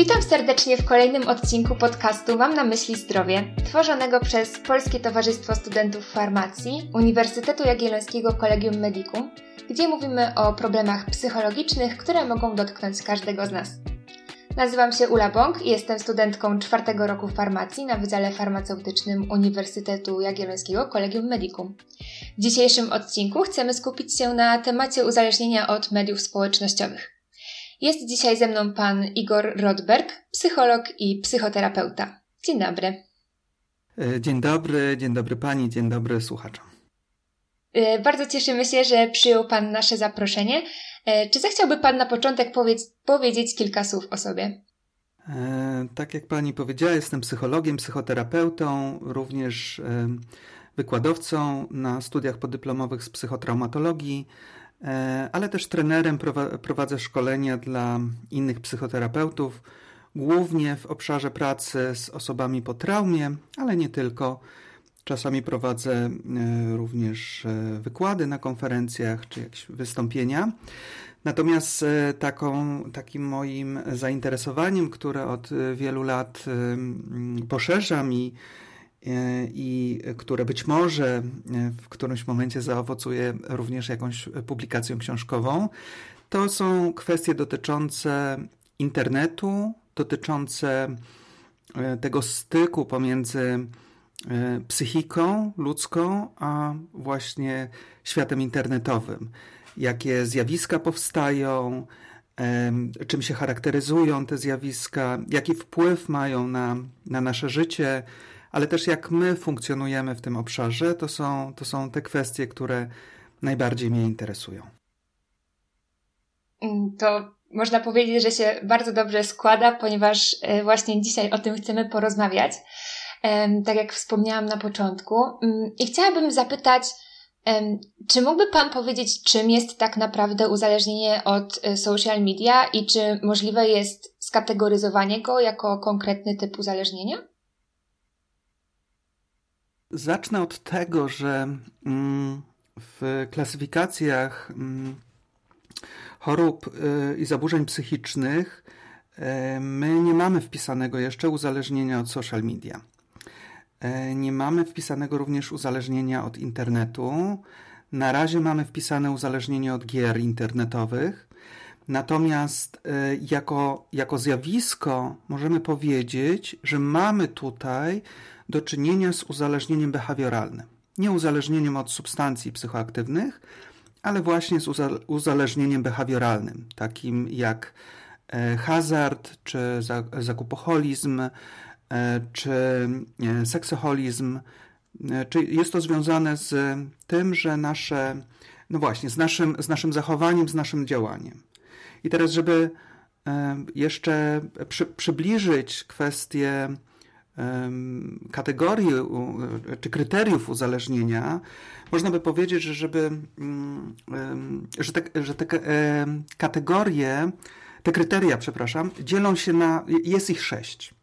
Witam serdecznie w kolejnym odcinku podcastu Mam na myśli zdrowie, tworzonego przez Polskie Towarzystwo Studentów Farmacji Uniwersytetu Jagiellońskiego Kolegium Medicum, gdzie mówimy o problemach psychologicznych, które mogą dotknąć każdego z nas. Nazywam się Ula Bąk i jestem studentką czwartego roku farmacji na Wydziale Farmaceutycznym Uniwersytetu Jagiellońskiego Kolegium Medicum. W dzisiejszym odcinku chcemy skupić się na temacie uzależnienia od mediów społecznościowych. Jest dzisiaj ze mną pan Igor Rodberg, psycholog i psychoterapeuta. Dzień dobry. E, dzień dobry, dzień dobry pani, dzień dobry słuchaczom. E, bardzo cieszymy się, że przyjął pan nasze zaproszenie. E, czy zechciałby pan na początek powiedzieć kilka słów o sobie? Tak jak pani powiedziała, jestem psychologiem, psychoterapeutą, również wykładowcą na studiach podyplomowych z psychotraumatologii. E, ale też trenerem prowadzę szkolenia dla innych psychoterapeutów, głównie w obszarze pracy z osobami po traumie, ale nie tylko. Czasami prowadzę e, również e, wykłady na konferencjach czy jakieś wystąpienia. Natomiast taką, takim moim zainteresowaniem, które od wielu lat poszerzam i i które być może e, w którymś momencie zaowocuje również jakąś publikacją książkową, to są kwestie dotyczące internetu, dotyczące e, tego styku pomiędzy psychiką ludzką, a właśnie światem internetowym. Jakie zjawiska powstają, czym się charakteryzują te zjawiska, jaki wpływ mają na, na nasze życie, ale też jak my funkcjonujemy w tym obszarze, to są, to są te kwestie, które najbardziej mnie interesują. Mm, to można powiedzieć, że się bardzo dobrze składa, ponieważ e, właśnie dzisiaj o tym chcemy porozmawiać, tak jak wspomniałam na początku. Mm, I chciałabym zapytać, czy mógłby Pan powiedzieć, czym jest tak naprawdę uzależnienie od e, social media i czy możliwe jest skategoryzowanie go jako konkretny typ uzależnienia? Zacznę od tego, że mm, w klasyfikacjach mm, chorób y, i zaburzeń psychicznych y, my nie mamy wpisanego jeszcze uzależnienia od social media. Y, nie mamy wpisanego również uzależnienia od internetu. Na razie mamy wpisane uzależnienie od gier internetowych. Natomiast jako, jako zjawisko możemy powiedzieć, że mamy tutaj do czynienia z uzależnieniem behawioralnym. Nie uzależnieniem od substancji psychoaktywnych, ale właśnie z uzależnieniem behawioralnym, takim jak e, hazard, czy zakupoholizm, e, czy e, seksoholizm. Czy jest to związane z tym, że nasze, no właśnie, z naszym, z naszym zachowaniem, z naszym działaniem. I teraz, żeby jeszcze przy, przybliżyć kwestię kategorii czy kryteriów uzależnienia, można by powiedzieć, że żeby, mm, że te, że te kategorie, te kryteria, przepraszam, dzielą się na, jest ich sześć.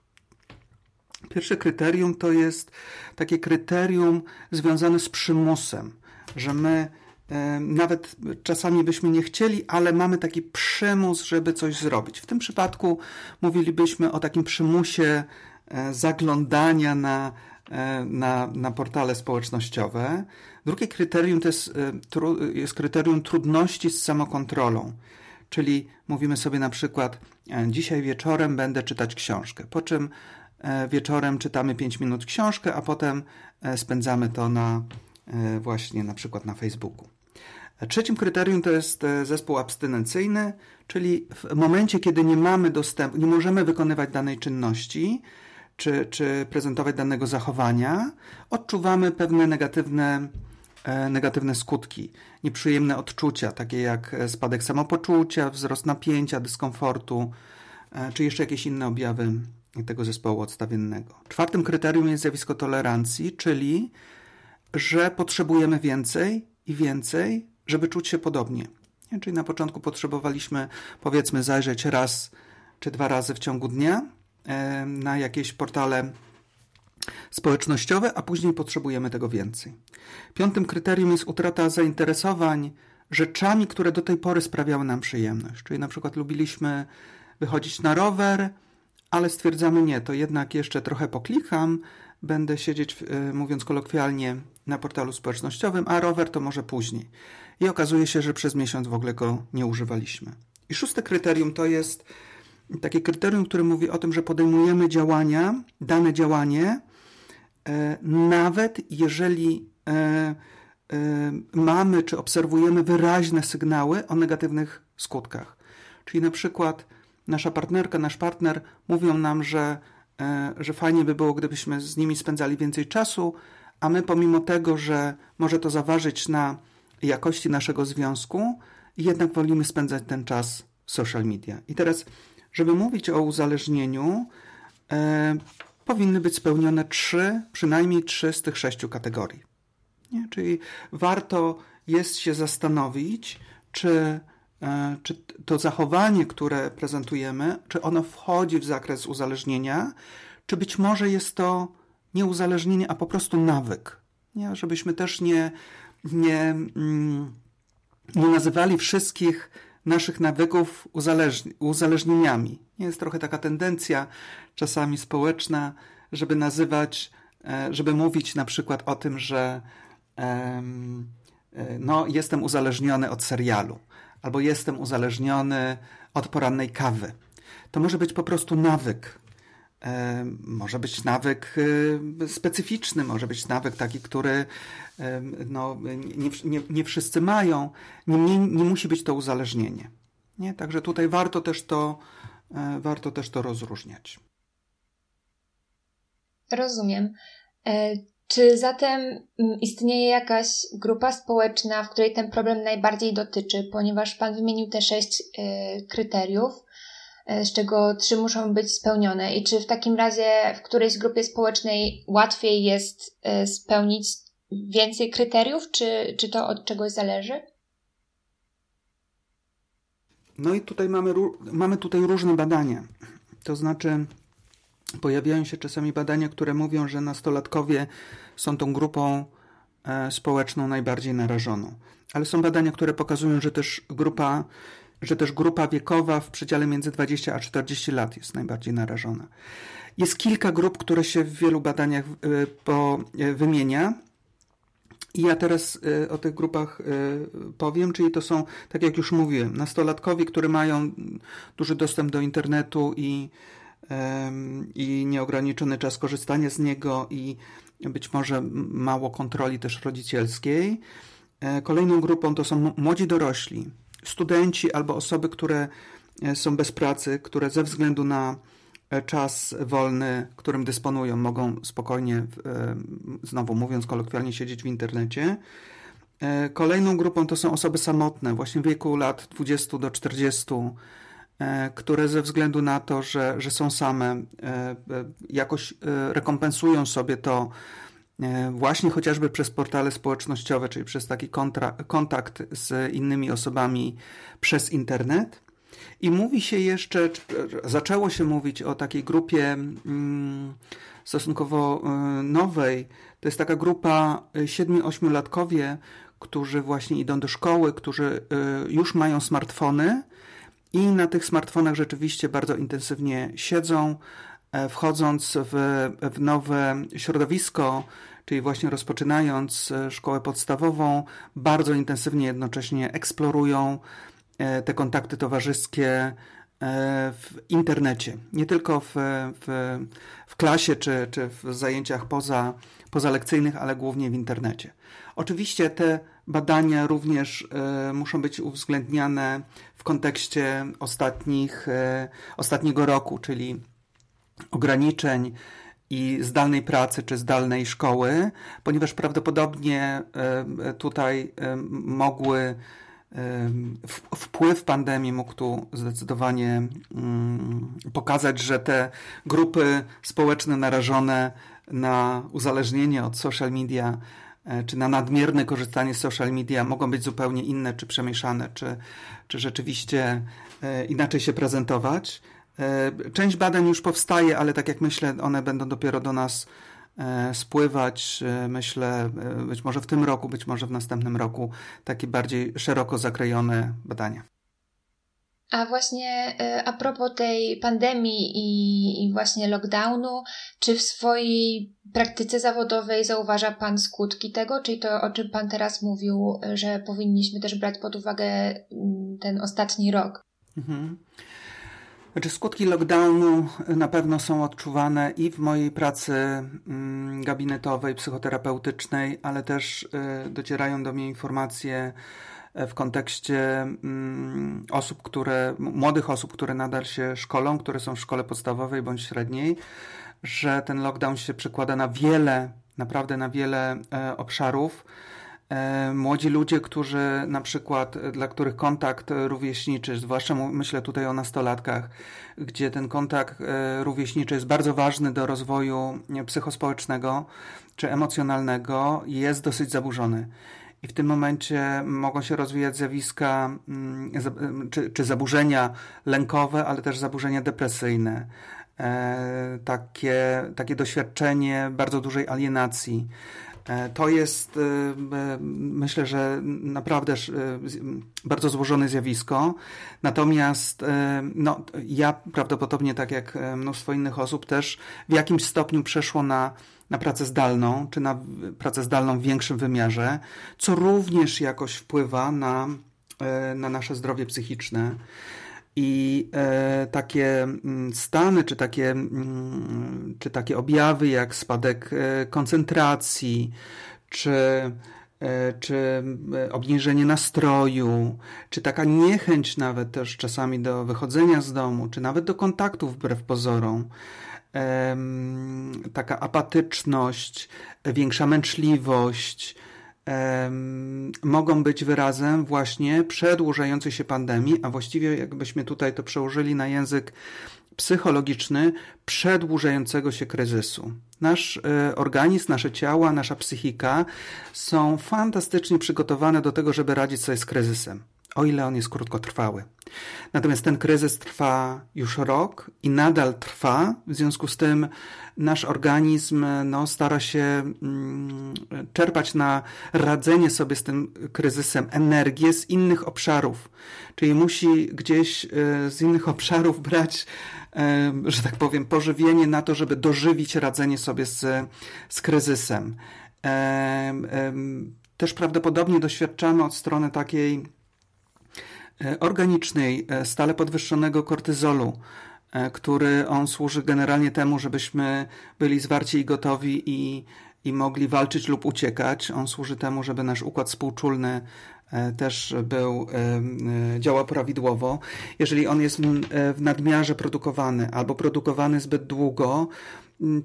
Pierwsze kryterium to jest takie kryterium związane z przymusem, że my nawet czasami byśmy nie chcieli, ale mamy taki przymus, żeby coś zrobić. W tym przypadku mówilibyśmy o takim przymusie zaglądania na, e, na, na portale społecznościowe. Drugie kryterium to jest, e, jest kryterium trudności z samokontrolą. Czyli mówimy sobie na przykład, dzisiaj wieczorem będę czytać książkę, po czym wieczorem czytamy 5 minut książkę, a potem spędzamy to na właśnie na przykład na Facebooku. Trzecim kryterium to jest zespół abstynencyjny, czyli w momencie, kiedy nie mamy dostępu, nie możemy wykonywać danej czynności, czy, czy prezentować danego zachowania, odczuwamy pewne negatywne, e, negatywne skutki, nieprzyjemne odczucia, takie jak spadek samopoczucia, wzrost napięcia, dyskomfortu, e, czy jeszcze jakieś inne objawy tego zespołu odstawiennego. Czwartym kryterium jest zjawisko tolerancji, czyli że potrzebujemy więcej i więcej, żeby czuć się podobnie. Czyli na początku potrzebowaliśmy, powiedzmy, zajrzeć raz czy dwa razy w ciągu dnia, na jakieś portale społecznościowe, a później potrzebujemy tego więcej. Piątym kryterium jest utrata zainteresowań rzeczami, które do tej pory sprawiały nam przyjemność. Czyli na przykład lubiliśmy wychodzić na rower, ale stwierdzamy nie, to jednak jeszcze trochę poklikam, będę siedzieć, e, mówiąc kolokwialnie, na portalu społecznościowym, a rower to może później. I okazuje się, że przez miesiąc w ogóle go nie używaliśmy. I szóste kryterium to jest takie kryterium, które mówi o tym, że podejmujemy działania, dane działanie, e, nawet jeżeli e, mamy czy obserwujemy wyraźne sygnały o negatywnych skutkach. Czyli na przykład nasza partnerka, nasz partner mówią nam, że, e, że fajnie by było, gdybyśmy z nimi spędzali więcej czasu, a my pomimo tego, że może to zaważyć na jakości naszego związku, jednak wolimy spędzać ten czas w social media. I teraz, żeby mówić o uzależnieniu, e, powinny być spełnione trzy, przynajmniej trzy z tych sześciu kategorii. Nie? Czyli warto jest się zastanowić, czy E, czy to zachowanie, które prezentujemy, czy ono wchodzi w zakres uzależnienia, czy być może jest to nie uzależnienie, a po prostu nawyk. Nie? Żebyśmy też nie, nie, mm, nie nazywali wszystkich naszych nawyków uzależni uzależnieniami. Jest trochę taka tendencja czasami społeczna, żeby nazywać, e, żeby mówić na przykład o tym, że e, no, jestem uzależniony od serialu albo jestem uzależniony od porannej kawy. To może być po prostu nawyk. E, może być nawyk e, specyficzny, może być nawyk taki, który e, no, nie, nie, nie wszyscy mają. Nie musi być to uzależnienie. Nie? Także tutaj warto też to, warto też to rozróżniać. Rozumiem. Czy zatem mm, istnieje jakaś grupa społeczna, w której ten problem najbardziej dotyczy, ponieważ Pan wymienił te sześć kryteriów, z czego trzy muszą być spełnione? I czy w takim razie w którejś grupie społecznej łatwiej jest y, spełnić więcej kryteriów, czy, czy to od czegoś zależy? No i tutaj mamy, mamy tutaj różne badania. To znaczy, Pojawiają się czasami badania, które mówią, że nastolatkowie są tą grupą e, społeczną najbardziej narażoną. Ale są badania, które pokazują, że też grupa, że też grupa wiekowa w przedziale między 20 a 40 lat jest najbardziej narażona. Jest kilka grup, które się w wielu badaniach po, e, wymienia. I ja teraz o tych grupach powiem, czyli to są, tak jak już mówiłem, nastolatkowie, którzy mają duży dostęp do internetu i i nieograniczony czas korzystania z niego i być może mało kontroli też rodzicielskiej. E, kolejną grupą to są młodzi dorośli, studenci albo osoby, które e, są bez pracy, które ze względu na e, czas wolny, którym dysponują, mogą spokojnie, znowu mówiąc kolokwialnie, siedzieć w internecie. Kolejną grupą to są osoby samotne, właśnie w wieku lat 20 do 40 E, które ze względu na to, że, że są same, e, e, jakoś rekompensują sobie to właśnie chociażby przez portale społecznościowe, czyli przez taki kontakt z innymi osobami przez internet. I mówi się jeszcze, zaczęło się mówić o takiej grupie mm, stosunkowo nowej. To jest taka grupa 7-8-latkowie, którzy właśnie idą do szkoły, którzy już mają smartfony i na tych smartfonach rzeczywiście bardzo intensywnie siedzą, e, wchodząc w, w nowe środowisko, czyli właśnie rozpoczynając e, szkołę podstawową, bardzo intensywnie jednocześnie eksplorują e, te kontakty towarzyskie w internecie. Nie tylko w, w, w klasie czy, czy w zajęciach poza, pozalekcyjnych, ale głównie w internecie. Oczywiście te badania również e, muszą być uwzględniane w kontekście ostatnich, e, ostatniego roku, czyli ograniczeń i zdalnej pracy czy zdalnej szkoły, ponieważ prawdopodobnie e, tutaj mogły wpływ pandemii mógł tu zdecydowanie mm, pokazać, że te grupy społeczne narażone na uzależnienie od social media E, czy na nadmierne korzystanie z social media mogą być zupełnie inne, czy przemieszane, czy, czy rzeczywiście e, inaczej się prezentować. E, część badań już powstaje, ale tak jak myślę, one będą dopiero do nas spływać, myślę, być może w tym roku, być może w następnym roku, takie bardziej szeroko zakrojone badania. A właśnie a propos tej pandemii i, i, właśnie lockdownu, czy w swojej praktyce zawodowej zauważa Pan skutki tego, czyli to, o czym Pan teraz mówił, że powinniśmy też brać pod uwagę mm, ten ostatni rok? Mhm. Znaczy skutki lockdownu na pewno są odczuwane i w mojej pracy mm, gabinetowej, psychoterapeutycznej, ale też y, docierają do mnie informacje e, w kontekście mm, osób, które, młodych osób, które nadal się szkolą, które są w szkole podstawowej bądź średniej, że ten lockdown się przekłada na wiele, naprawdę na wiele e, obszarów młodzi ludzie, którzy na przykład, e, dla których kontakt rówieśniczy, zwłaszcza myślę tutaj o nastolatkach, gdzie ten kontakt e, rówieśniczy jest bardzo ważny do rozwoju psychospołecznego czy emocjonalnego, jest dosyć zaburzony. I w tym momencie mogą się rozwijać zjawiska mm, czy, czy zaburzenia lękowe, ale też zaburzenia depresyjne. Takie, takie doświadczenie bardzo dużej alienacji. E, to jest, e, e, myślę, że naprawdę bardzo złożone zjawisko. Natomiast no, ja prawdopodobnie, tak jak mnóstwo innych osób, też w jakimś stopniu przeszło na, na pracę zdalną, czy na pracę zdalną w większym wymiarze, co również jakoś wpływa na, na nasze zdrowie psychiczne. I e, takie mm, stany, czy takie, mm, czy takie objawy jak spadek e, koncentracji, czy, e, czy obniżenie nastroju, czy taka niechęć nawet też czasami do wychodzenia z domu, czy nawet do kontaktów wbrew pozorom, taka apatyczność, większa męczliwość, mogą być wyrazem właśnie przedłużającej się pandemii, a właściwie jakbyśmy tutaj to przełożyli na język psychologiczny przedłużającego się kryzysu. Nasz e, organizm, nasze ciała, nasza psychika są fantastycznie przygotowane do tego, żeby radzić sobie z kryzysem o ile on jest krótkotrwały. Natomiast ten kryzys trwa już rok i nadal trwa, w związku z tym nasz organizm no, stara się mm, czerpać na radzenie sobie z tym kryzysem energię z innych obszarów, czyli musi gdzieś e, z innych obszarów brać, e, że tak powiem, pożywienie na to, żeby dożywić radzenie sobie z, z kryzysem. E, też prawdopodobnie doświadczamy od strony takiej E, organicznej, e, stale podwyższonego kortyzolu, e, który on służy generalnie temu, żebyśmy byli zwarci i gotowi i, i mogli walczyć lub uciekać. On służy temu, żeby nasz układ współczulny też był, działał prawidłowo. Jeżeli on jest w nadmiarze produkowany albo produkowany zbyt długo,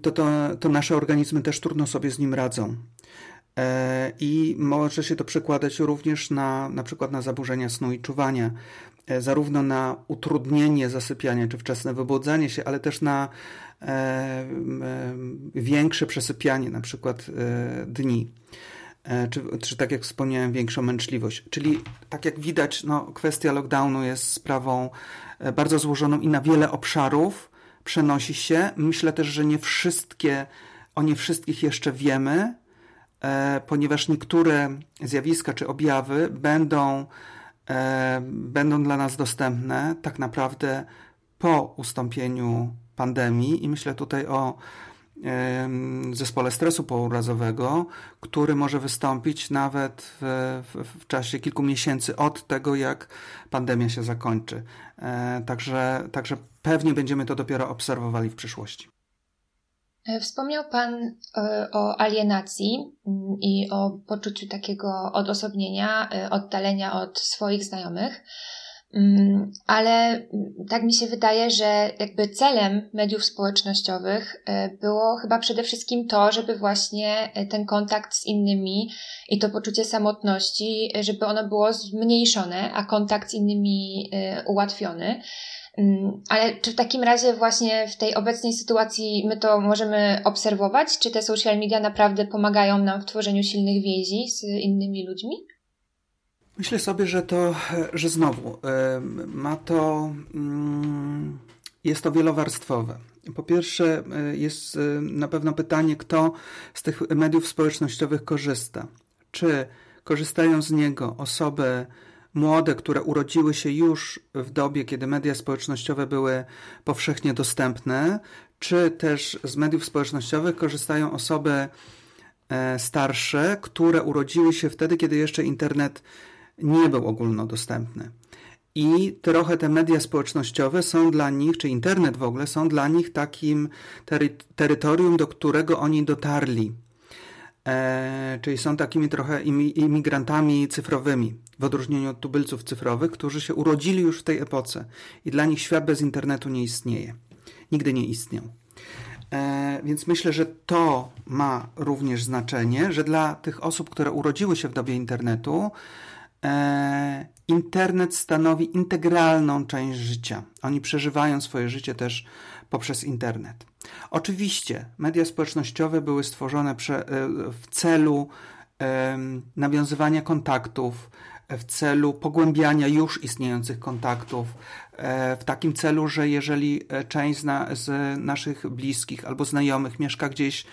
to, to, to nasze organizmy też trudno sobie z nim radzą. E, I może się to przekładać również na, na przykład na zaburzenia snu i czuwania, e, zarówno na utrudnienie zasypiania czy wczesne wybudzanie się, ale też na e, większe przesypianie, na przykład dni. Czy, czy tak jak wspomniałem, większą męczliwość. Czyli tak jak widać, no, kwestia lockdownu jest sprawą bardzo złożoną i na wiele obszarów przenosi się. Myślę też, że nie wszystkie, o nie wszystkich jeszcze wiemy, ponieważ niektóre zjawiska czy objawy będą, e, będą dla nas dostępne tak naprawdę po ustąpieniu pandemii i myślę tutaj o zespole stresu pourazowego, który może wystąpić nawet w, w, w, czasie kilku miesięcy od tego, jak pandemia się zakończy. E, także, także pewnie będziemy to dopiero obserwowali w przyszłości. E, wspomniał Pan e, o alienacji mm, i o poczuciu takiego odosobnienia, e, oddalenia od swoich znajomych, mm, ale mm, tak mi się wydaje, że jakby celem mediów społecznościowych było chyba przede wszystkim to, żeby właśnie ten kontakt z innymi i to poczucie samotności, żeby ono było zmniejszone, a kontakt z innymi ułatwiony. Mm, ale czy w takim razie właśnie w tej obecnej sytuacji my to możemy obserwować? Czy te social media naprawdę pomagają nam w tworzeniu silnych więzi z innymi ludźmi? Myślę sobie, że to, że znowu ma to, mm, jest to wielowarstwowe. Po pierwsze, e, jest na pewno pytanie, kto z tych mediów społecznościowych korzysta. Czy korzystają z niego osoby młode, które urodziły się już w dobie, kiedy media społecznościowe były powszechnie dostępne, czy też z mediów społecznościowych korzystają osoby e, starsze, które urodziły się wtedy, kiedy jeszcze internet nie był ogólnodostępny. I trochę te media społecznościowe są dla nich, czy internet w ogóle, są dla nich takim tery terytorium, do którego oni dotarli. E, czyli są takimi trochę imigrantami cyfrowymi, w odróżnieniu od tubylców cyfrowych, którzy się urodzili już w tej epoce i dla nich świat bez internetu nie istnieje. Nigdy nie istniał. E, więc myślę, że to ma również znaczenie, że dla tych osób, które urodziły się w dobie internetu, e, internet stanowi integralną część życia. Oni przeżywają swoje życie też poprzez internet. Oczywiście media społecznościowe były stworzone e, w celu nawiązywania kontaktów, w celu pogłębiania już istniejących kontaktów, e, w takim celu, że jeżeli e, część z, na, z naszych bliskich albo znajomych mieszka gdzieś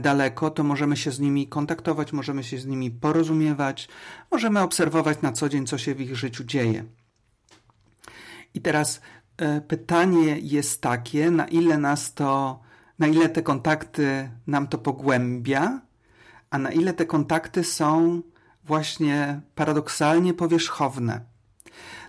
daleko, to możemy się z nimi kontaktować, możemy się z nimi porozumiewać, możemy obserwować na co dzień, co się w ich życiu dzieje. I teraz E, pytanie jest takie, na ile nas to, na ile te kontakty nam to pogłębia, a na ile te kontakty są właśnie paradoksalnie powierzchowne.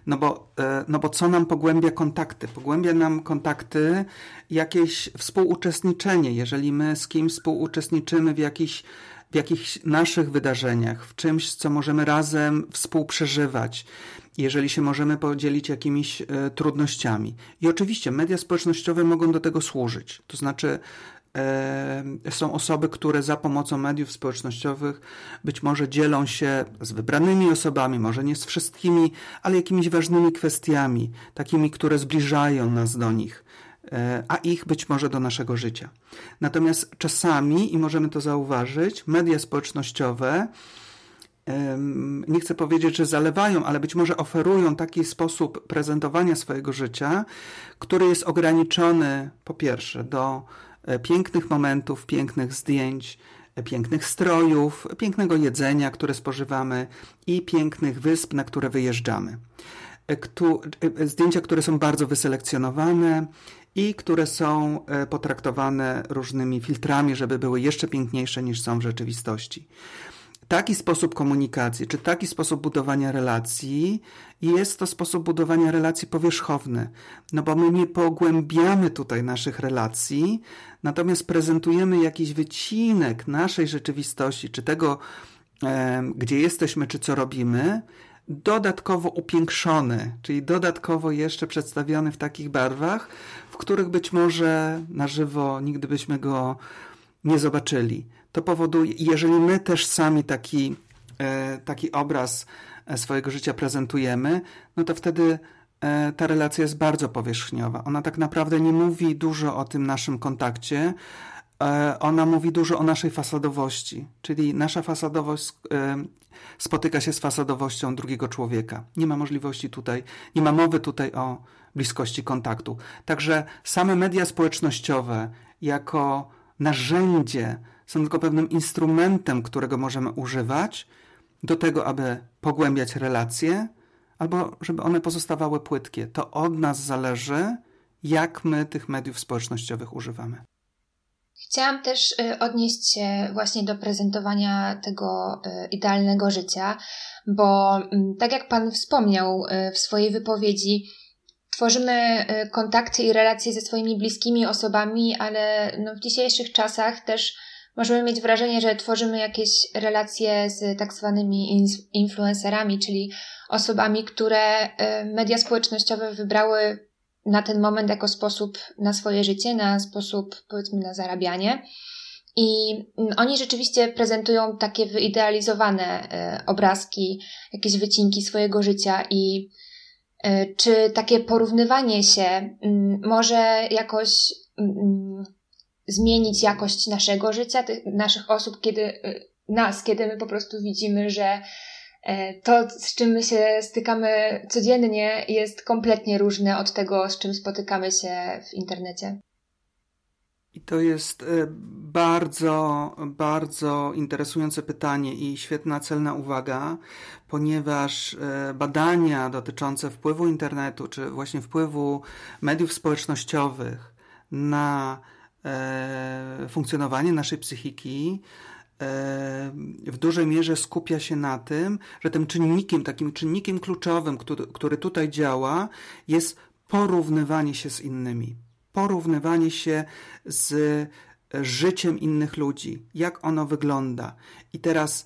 No bo, e, no bo co nam pogłębia kontakty? Pogłębia nam kontakty jakieś współuczestniczenie. Jeżeli my z kimś współuczestniczymy w jakichś w jakichś naszych wydarzeniach, w czymś, co możemy razem współprzeżywać, jeżeli się możemy podzielić jakimiś e, trudnościami. I oczywiście media społecznościowe mogą do tego służyć. To znaczy, są osoby, które za pomocą mediów społecznościowych być może dzielą się z wybranymi osobami, może nie z wszystkimi, ale jakimiś ważnymi kwestiami, takimi, które zbliżają nas do nich e, a ich być może do naszego życia. Natomiast czasami, i możemy to zauważyć, media społecznościowe nie chcę powiedzieć, że zalewają, ale być może oferują taki sposób prezentowania swojego życia, który jest ograniczony po pierwsze do pięknych momentów, pięknych zdjęć, e, pięknych strojów, pięknego jedzenia, które spożywamy i pięknych wysp, na które wyjeżdżamy. E, zdjęcia, które są bardzo wyselekcjonowane i które są potraktowane różnymi filtrami, żeby były jeszcze piękniejsze niż są w rzeczywistości taki sposób komunikacji, czy taki sposób budowania relacji jest to sposób budowania relacji powierzchowny, no bo my nie pogłębiamy tutaj naszych relacji, natomiast prezentujemy jakiś wycinek naszej rzeczywistości, czy tego, e, gdzie jesteśmy, czy co robimy, dodatkowo upiększony, czyli dodatkowo jeszcze przedstawiony w takich barwach, w których być może na żywo nigdy byśmy go nie zobaczyli to powoduje, jeżeli my też sami taki, e, taki obraz e, swojego życia prezentujemy, no to wtedy e, ta relacja jest bardzo powierzchniowa. Ona tak naprawdę nie mówi dużo o tym naszym kontakcie, ona mówi dużo o naszej fasadowości, czyli nasza fasadowość spotyka się z fasadowością drugiego człowieka. Nie ma możliwości tutaj, nie ma mowy tutaj o bliskości kontaktu. Także same media społecznościowe jako narzędzie są tylko pewnym instrumentem, którego możemy używać do tego, aby pogłębiać relacje, albo żeby one pozostawały płytkie. To od nas zależy, jak my tych mediów społecznościowych używamy. Chciałam też y, odnieść się właśnie do prezentowania tego y, idealnego życia, bo mm, tak jak Pan wspomniał y, w swojej wypowiedzi, tworzymy kontakty i relacje ze swoimi bliskimi osobami, ale no w dzisiejszych czasach też możemy mieć wrażenie, że tworzymy jakieś relacje z tak zwanymi influencerami, czyli osobami, które y, media społecznościowe wybrały na ten moment jako sposób na swoje życie, na sposób powiedzmy na zarabianie. I mm, oni rzeczywiście prezentują takie wyidealizowane y, obrazki, jakieś wycinki swojego życia i y, czy takie porównywanie się mm, może jakoś mm, zmienić jakość naszego życia, tych, naszych osób, kiedy, y, nas, kiedy my po prostu widzimy, że e, to, z czym my się stykamy codziennie, jest kompletnie różne od tego, z czym spotykamy się w internecie. I to jest e, bardzo, bardzo interesujące pytanie i świetna, celna uwaga, ponieważ e, badania dotyczące wpływu internetu, czy właśnie wpływu mediów społecznościowych na funkcjonowanie naszej psychiki, w dużej mierze skupia się na tym, że tym czynnikiem, takim czynnikiem kluczowym, który, który tutaj działa, jest porównywanie się z innymi porównywanie się z e, życiem innych ludzi, jak ono wygląda. I teraz,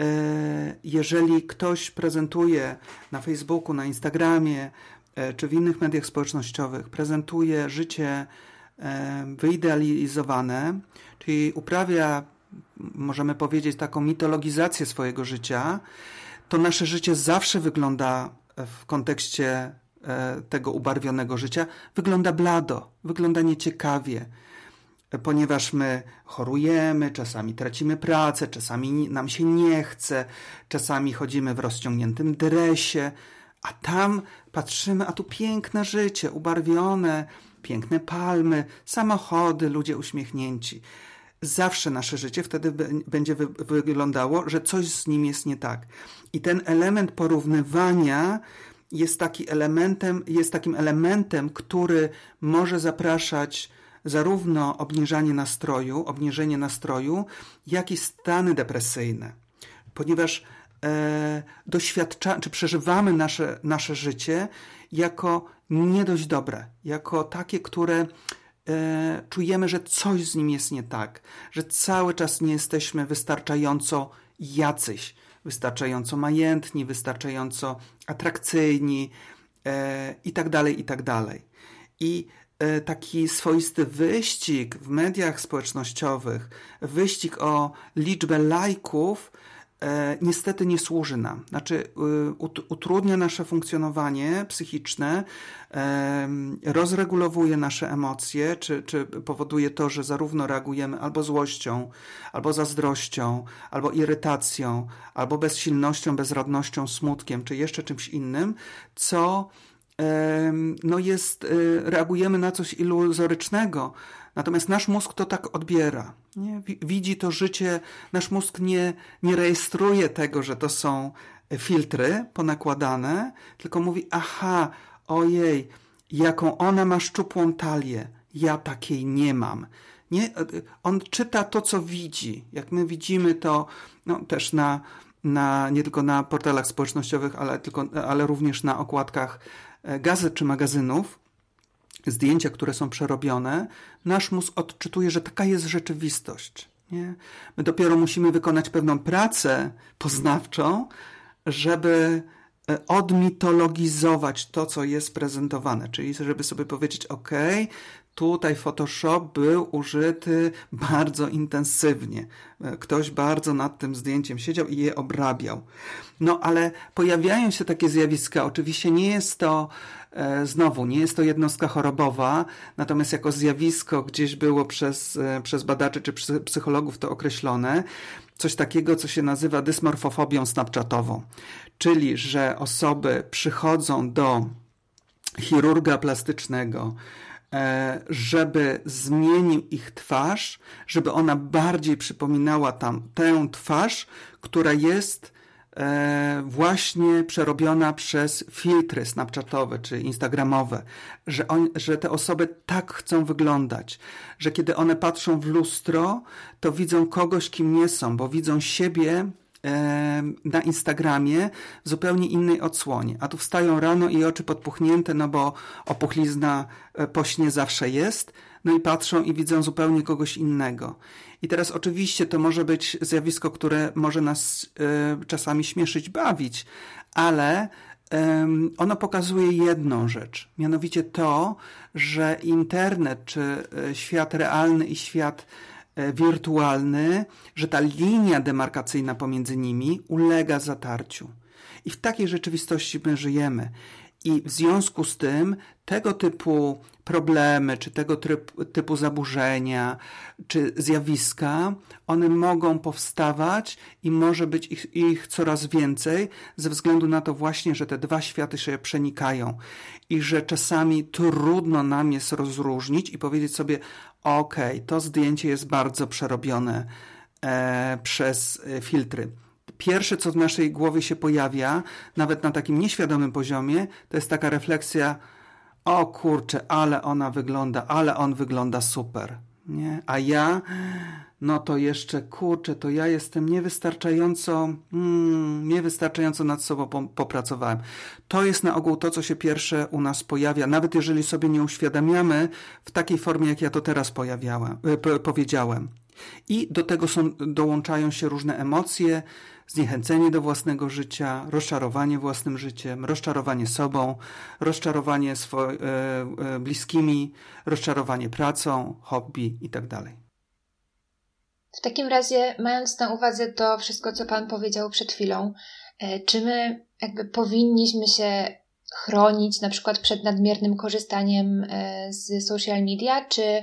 e, jeżeli ktoś prezentuje na Facebooku, na Instagramie e, czy w innych mediach społecznościowych, prezentuje życie wyidealizowane, czyli uprawia, możemy powiedzieć, taką mitologizację swojego życia, to nasze życie zawsze wygląda w kontekście E, tego ubarwionego życia. Wygląda blado, wygląda nieciekawie, ponieważ my chorujemy, czasami tracimy pracę, czasami nam się nie chce, czasami chodzimy w rozciągniętym dresie, a tam patrzymy, a tu piękne życie, ubarwione, piękne palmy, samochody, ludzie uśmiechnięci. Zawsze nasze życie wtedy będzie wyglądało, że coś z nim jest nie tak. I ten element porównywania jest, taki elementem, jest takim elementem, który może zapraszać zarówno obniżanie nastroju, obniżenie nastroju, jak i stany depresyjne. Ponieważ e, doświadczamy, czy przeżywamy nasze, nasze życie jako nie dość dobre, jako takie, które e, czujemy, że coś z nim jest nie tak, że cały czas nie jesteśmy wystarczająco jacyś, wystarczająco majętni, wystarczająco atrakcyjni e, i tak dalej, i tak dalej. I e, taki swoisty wyścig w mediach społecznościowych, wyścig o liczbę lajków, niestety nie służy nam. Znaczy, y, utrudnia nasze funkcjonowanie psychiczne, e, rozregulowuje nasze emocje, czy, czy powoduje to, że zarówno reagujemy albo złością, albo zazdrością, albo irytacją, albo bezsilnością, bezradnością, smutkiem, czy jeszcze czymś innym, co no jest, y, reagujemy na coś iluzorycznego, Natomiast nasz mózg to tak odbiera. Nie? Widzi to życie, nasz mózg nie, nie rejestruje tego, że to są filtry ponakładane, tylko mówi: Aha, ojej, jaką ona ma szczupłą talię, ja takiej nie mam. Nie, on czyta to, co widzi. Jak my widzimy to no, też na, na, nie tylko na portalach społecznościowych, ale, tylko, ale również na okładkach e, gazet czy magazynów, zdjęcia, które są przerobione, nasz mózg odczytuje, że taka jest rzeczywistość. Nie? My dopiero musimy wykonać pewną pracę poznawczą, żeby e, odmitologizować to, co jest prezentowane, czyli żeby sobie powiedzieć, ok, tutaj Photoshop był użyty bardzo intensywnie. E, ktoś bardzo nad tym zdjęciem siedział i je obrabiał. No ale pojawiają się takie zjawiska. Oczywiście nie jest to znowu, nie jest to jednostka chorobowa, natomiast jako zjawisko gdzieś było przez, e, przez badaczy czy psychologów to określone, coś takiego, co się nazywa dysmorfofobią snapchatową. Czyli, że osoby przychodzą do chirurga plastycznego, e, żeby zmienił ich twarz, żeby ona bardziej przypominała tam tę twarz, która jest E, właśnie przerobiona przez filtry snapchatowe czy instagramowe, że, on, że te osoby tak chcą wyglądać, że kiedy one patrzą w lustro, to widzą kogoś, kim nie są, bo widzą siebie e, na Instagramie w zupełnie innej odsłonie. A tu wstają rano i oczy podpuchnięte, no bo opuchlizna e, po śnie zawsze jest, no i patrzą i widzą zupełnie kogoś innego. I teraz oczywiście to może być zjawisko, które może nas y, czasami śmieszyć, bawić, ale ono pokazuje jedną rzecz, mianowicie to, że internet, czy y, świat realny i świat wirtualny, że ta linia demarkacyjna pomiędzy nimi ulega zatarciu. I w takiej rzeczywistości my żyjemy. I w związku z tym tego typu problemy, czy tego typu zaburzenia, czy zjawiska, one mogą powstawać i może być ich, ich, coraz więcej, ze względu na to właśnie, że te dwa światy się przenikają. I że czasami trudno nam jest rozróżnić i powiedzieć sobie: OK, to zdjęcie jest bardzo przerobione e, przez e, filtry pierwsze, co w naszej głowie się pojawia, nawet na takim nieświadomym poziomie, to jest taka refleksja, o kurczę, ale ona wygląda, ale on wygląda super, nie? A ja, no to jeszcze, kurczę, to ja jestem niewystarczająco, hmm, niewystarczająco nad sobą popracowałem. To jest na ogół to, co się pierwsze u nas pojawia, nawet jeżeli sobie nie uświadamiamy w takiej formie, jak ja to teraz pojawiałem, e, powiedziałem. I do tego są, dołączają się różne emocje, zniechęcenie do własnego życia, rozczarowanie własnym życiem, rozczarowanie sobą, rozczarowanie swo- e, e, bliskimi, rozczarowanie pracą, hobby itd. Tak w takim razie, mając na uwadze to wszystko, co Pan powiedział przed chwilą, e, czy my jakby powinniśmy się chronić na przykład przed nadmiernym korzystaniem z social media, czy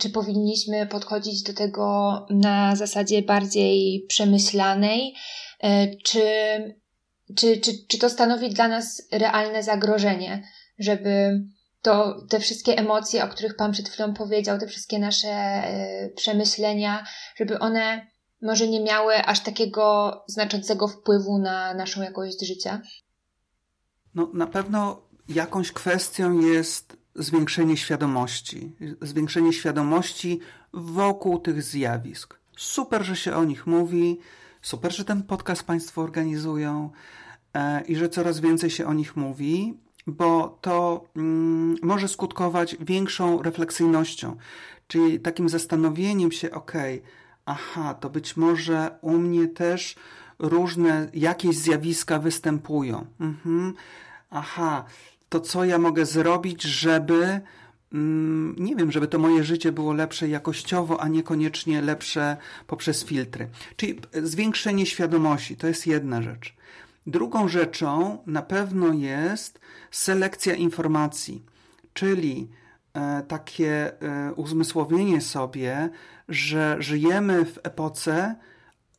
czy powinniśmy podchodzić do tego na zasadzie bardziej przemyślanej, e, czy, czy, czy, czy to stanowi dla nas realne zagrożenie, żeby to, te wszystkie emocje, o których Pan przed chwilą powiedział, te wszystkie nasze e, przemyślenia, żeby one może nie miały aż takiego znaczącego wpływu na naszą jakość życia? No, na pewno jakąś kwestią jest zwiększenie świadomości, zwiększenie świadomości wokół tych zjawisk. Super, że się o nich mówi, super, że ten podcast Państwo organizują e, i że coraz więcej się o nich mówi, bo to mm, może skutkować większą refleksyjnością, czyli takim zastanowieniem się, ok, aha, to być może u mnie też różne jakieś zjawiska występują. Mhm. Aha, to co ja mogę zrobić, żeby mm, nie wiem, żeby to moje życie było lepsze jakościowo, a niekoniecznie lepsze poprzez filtry. Czyli zwiększenie świadomości to jest jedna rzecz. Drugą rzeczą na pewno jest selekcja informacji, czyli e, takie e, uzmysłowienie sobie, że żyjemy w epoce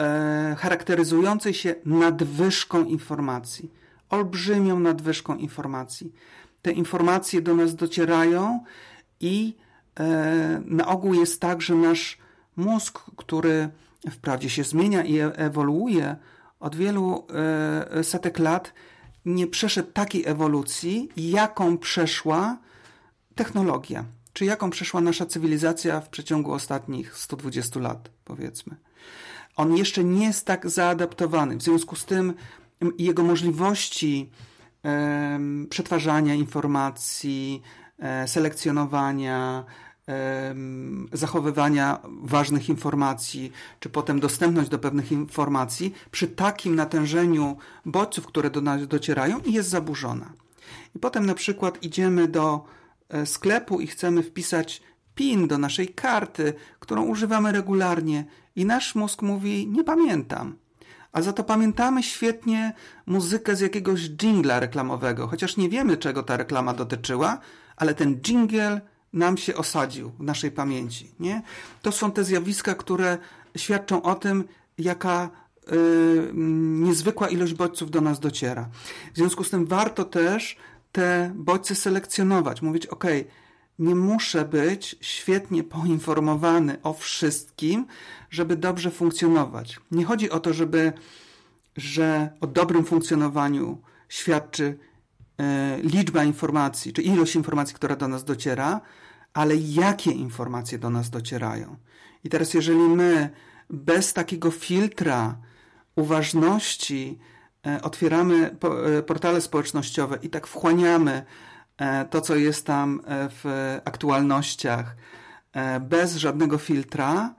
e, charakteryzującej się nadwyżką informacji olbrzymią nadwyżką informacji. Te informacje do nas docierają i e, na ogół jest tak, że nasz mózg, który wprawdzie się zmienia i e ewoluuje od wielu e, setek lat, nie przeszedł takiej ewolucji, jaką przeszła technologia, czy jaką przeszła nasza cywilizacja w przeciągu ostatnich 120 lat, powiedzmy. On jeszcze nie jest tak zaadaptowany. W związku z tym jego możliwości przetwarzania informacji, e, selekcjonowania, zachowywania ważnych informacji, czy potem dostępność do pewnych informacji przy takim natężeniu bodźców, które do nas docierają jest zaburzona. I potem na przykład idziemy do e, sklepu i chcemy wpisać PIN do naszej karty, którą używamy regularnie i nasz mózg mówi nie pamiętam a za to pamiętamy świetnie muzykę z jakiegoś jingla reklamowego, chociaż nie wiemy, czego ta reklama dotyczyła, ale ten jingle nam się osadził w naszej pamięci. Nie? To są te zjawiska, które świadczą o tym, jaka yy, niezwykła ilość bodźców do nas dociera. W związku z tym warto też te bodźce selekcjonować, mówić, ok, nie muszę być świetnie poinformowany o wszystkim, żeby dobrze funkcjonować. Nie chodzi o to, żeby, że o dobrym funkcjonowaniu świadczy e, liczba informacji, czy ilość informacji, która do nas dociera, ale jakie informacje do nas docierają. I teraz, jeżeli my bez takiego filtra uważności e, otwieramy po, e, portale społecznościowe i tak wchłaniamy to, co jest tam e, w aktualnościach, e, bez żadnego filtra,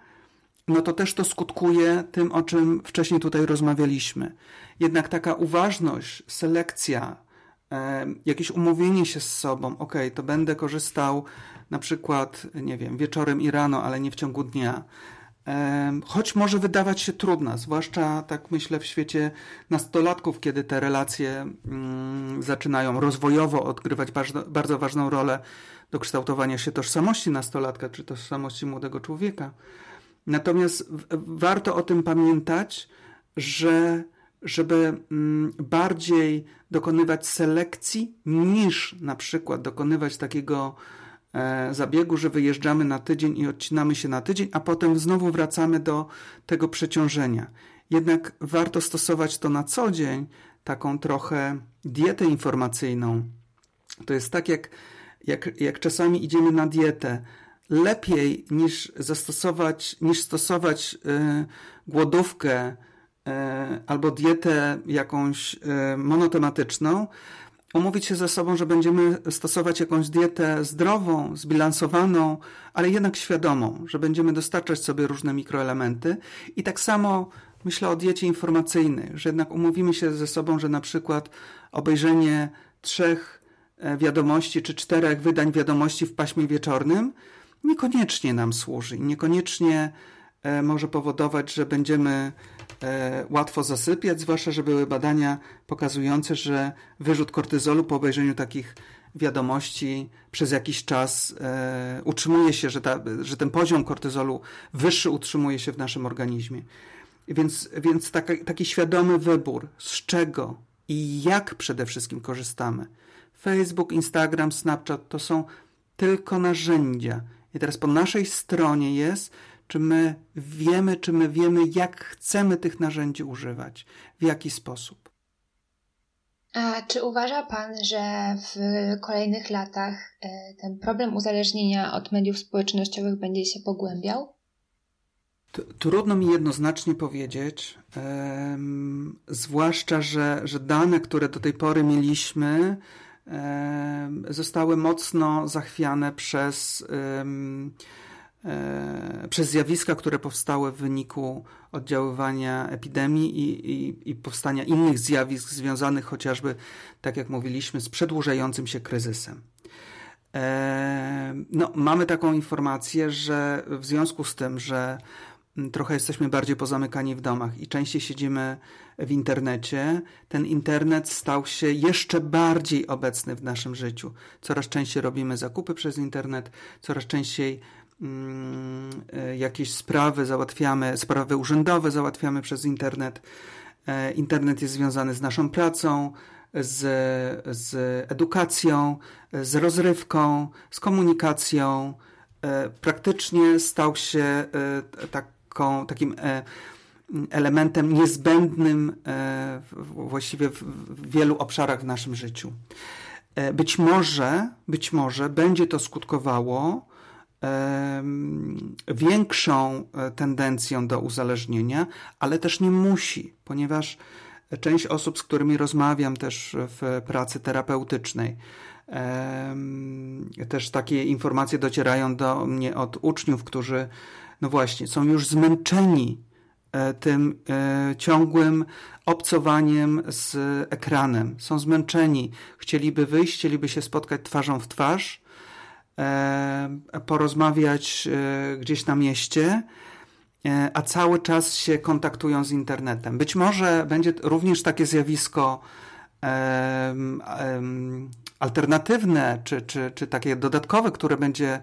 no to też to skutkuje tym, o czym wcześniej tutaj rozmawialiśmy. Jednak taka uważność, selekcja, jakieś umówienie się z sobą, ok, to będę korzystał na przykład, nie wiem, wieczorem i rano, ale nie w ciągu dnia, choć może wydawać się trudna, zwłaszcza tak myślę w świecie nastolatków, kiedy te relacje mm, zaczynają rozwojowo odgrywać bardzo, bardzo ważną rolę do kształtowania się tożsamości nastolatka czy tożsamości młodego człowieka. Natomiast warto o tym pamiętać, że żeby mm, bardziej dokonywać selekcji niż na przykład dokonywać takiego zabiegu, że wyjeżdżamy na tydzień i odcinamy się na tydzień, a potem znowu wracamy do tego przeciążenia. Jednak warto stosować to na co dzień, taką trochę dietę informacyjną. To jest tak, jak, jak, jak czasami idziemy na dietę. Lepiej niż zastosować, niż stosować y, głodówkę, E, albo dietę jakąś e, monotematyczną, umówić się ze sobą, że będziemy stosować jakąś dietę zdrową, zbilansowaną, ale jednak świadomą, że będziemy dostarczać sobie różne mikroelementy. I tak samo myślę o diecie informacyjnej, że jednak umówimy się ze sobą, że na przykład obejrzenie trzech e, wiadomości czy czterech wydań wiadomości w paśmie wieczornym niekoniecznie nam służy niekoniecznie może powodować, że będziemy E, łatwo zasypiać, zwłaszcza, że były badania pokazujące, że wyrzut kortyzolu po obejrzeniu takich wiadomości przez jakiś czas e, utrzymuje się, że, ta, że ten poziom kortyzolu wyższy utrzymuje się w naszym organizmie. Więc, więc taki, taki świadomy wybór, z czego i jak przede wszystkim korzystamy. Facebook, Instagram, Snapchat to są tylko narzędzia. I teraz po naszej stronie jest, czy my wiemy, czy my wiemy, jak chcemy tych narzędzi używać, w jaki sposób. A czy uważa Pan, że w kolejnych latach e, ten problem uzależnienia od mediów społecznościowych będzie się pogłębiał? Trudno mi jednoznacznie powiedzieć, um, zwłaszcza, że, że dane, które do tej pory mieliśmy, um, zostały mocno zachwiane przez um, przez zjawiska, które powstały w wyniku oddziaływania epidemii i, i, i, powstania innych zjawisk związanych chociażby, tak jak mówiliśmy, z przedłużającym się kryzysem. E, no, mamy taką informację, że w związku z tym, że trochę jesteśmy bardziej pozamykani w domach i częściej siedzimy w internecie, ten internet stał się jeszcze bardziej obecny w naszym życiu. Coraz częściej robimy zakupy przez internet, coraz częściej e, jakieś sprawy załatwiamy, sprawy urzędowe załatwiamy przez internet. E, internet jest związany z naszą pracą, z, z edukacją, z rozrywką, z komunikacją. E, praktycznie stał się taką, takim elementem niezbędnym właściwie w wielu obszarach w naszym życiu. Być może, być może będzie to skutkowało większą e, tendencją do uzależnienia, ale też nie musi, ponieważ część osób, z którymi rozmawiam też w pracy terapeutycznej, też takie informacje docierają do mnie od uczniów, którzy, no właśnie, są już zmęczeni e, tym e, ciągłym obcowaniem z ekranem. Są zmęczeni, chcieliby wyjść, chcieliby się spotkać twarzą w twarz, porozmawiać e, gdzieś na mieście, e, a cały czas się kontaktują z internetem. Być może będzie również takie zjawisko alternatywne, czy, czy, czy takie dodatkowe, które będzie,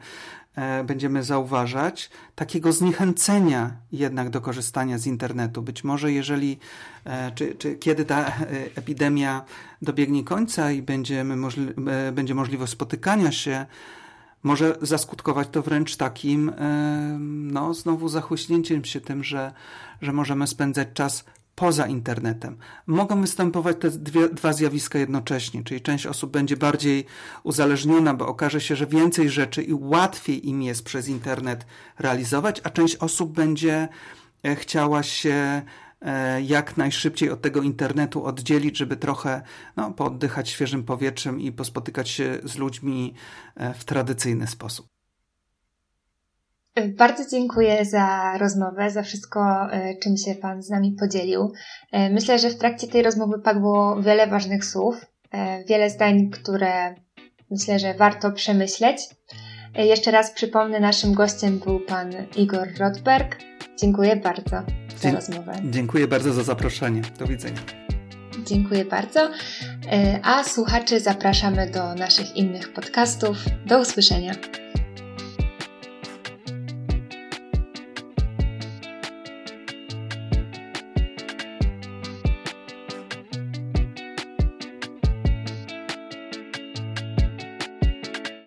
będziemy zauważać, takiego zniechęcenia jednak do korzystania z internetu. Być może jeżeli, czy, czy kiedy ta epidemia dobiegnie końca i będziemy możli będzie możliwość spotykania się, może zaskutkować to wręcz takim, no, znowu zachłyśnięciem się tym, że, że możemy spędzać czas poza internetem. Mogą występować te dwie, dwa zjawiska jednocześnie, czyli część osób będzie bardziej uzależniona, bo okaże się, że więcej rzeczy i łatwiej im jest przez internet realizować, a część osób będzie e, chciała się jak najszybciej od tego internetu oddzielić, żeby trochę no, pooddychać świeżym powietrzem i pospotykać się z ludźmi e, w tradycyjny sposób. Bardzo dziękuję za rozmowę, za wszystko, e, czym się Pan z nami podzielił. Myślę, że w trakcie tej rozmowy padło wiele ważnych słów, wiele zdań, które myślę, że warto przemyśleć. Jeszcze raz przypomnę, naszym gościem był Pan Igor Rodberg, Dziękuję bardzo za Dzie rozmowę. Dziękuję bardzo za zaproszenie. Do widzenia. Dziękuję bardzo. A słuchaczy zapraszamy do naszych innych podcastów. Do usłyszenia.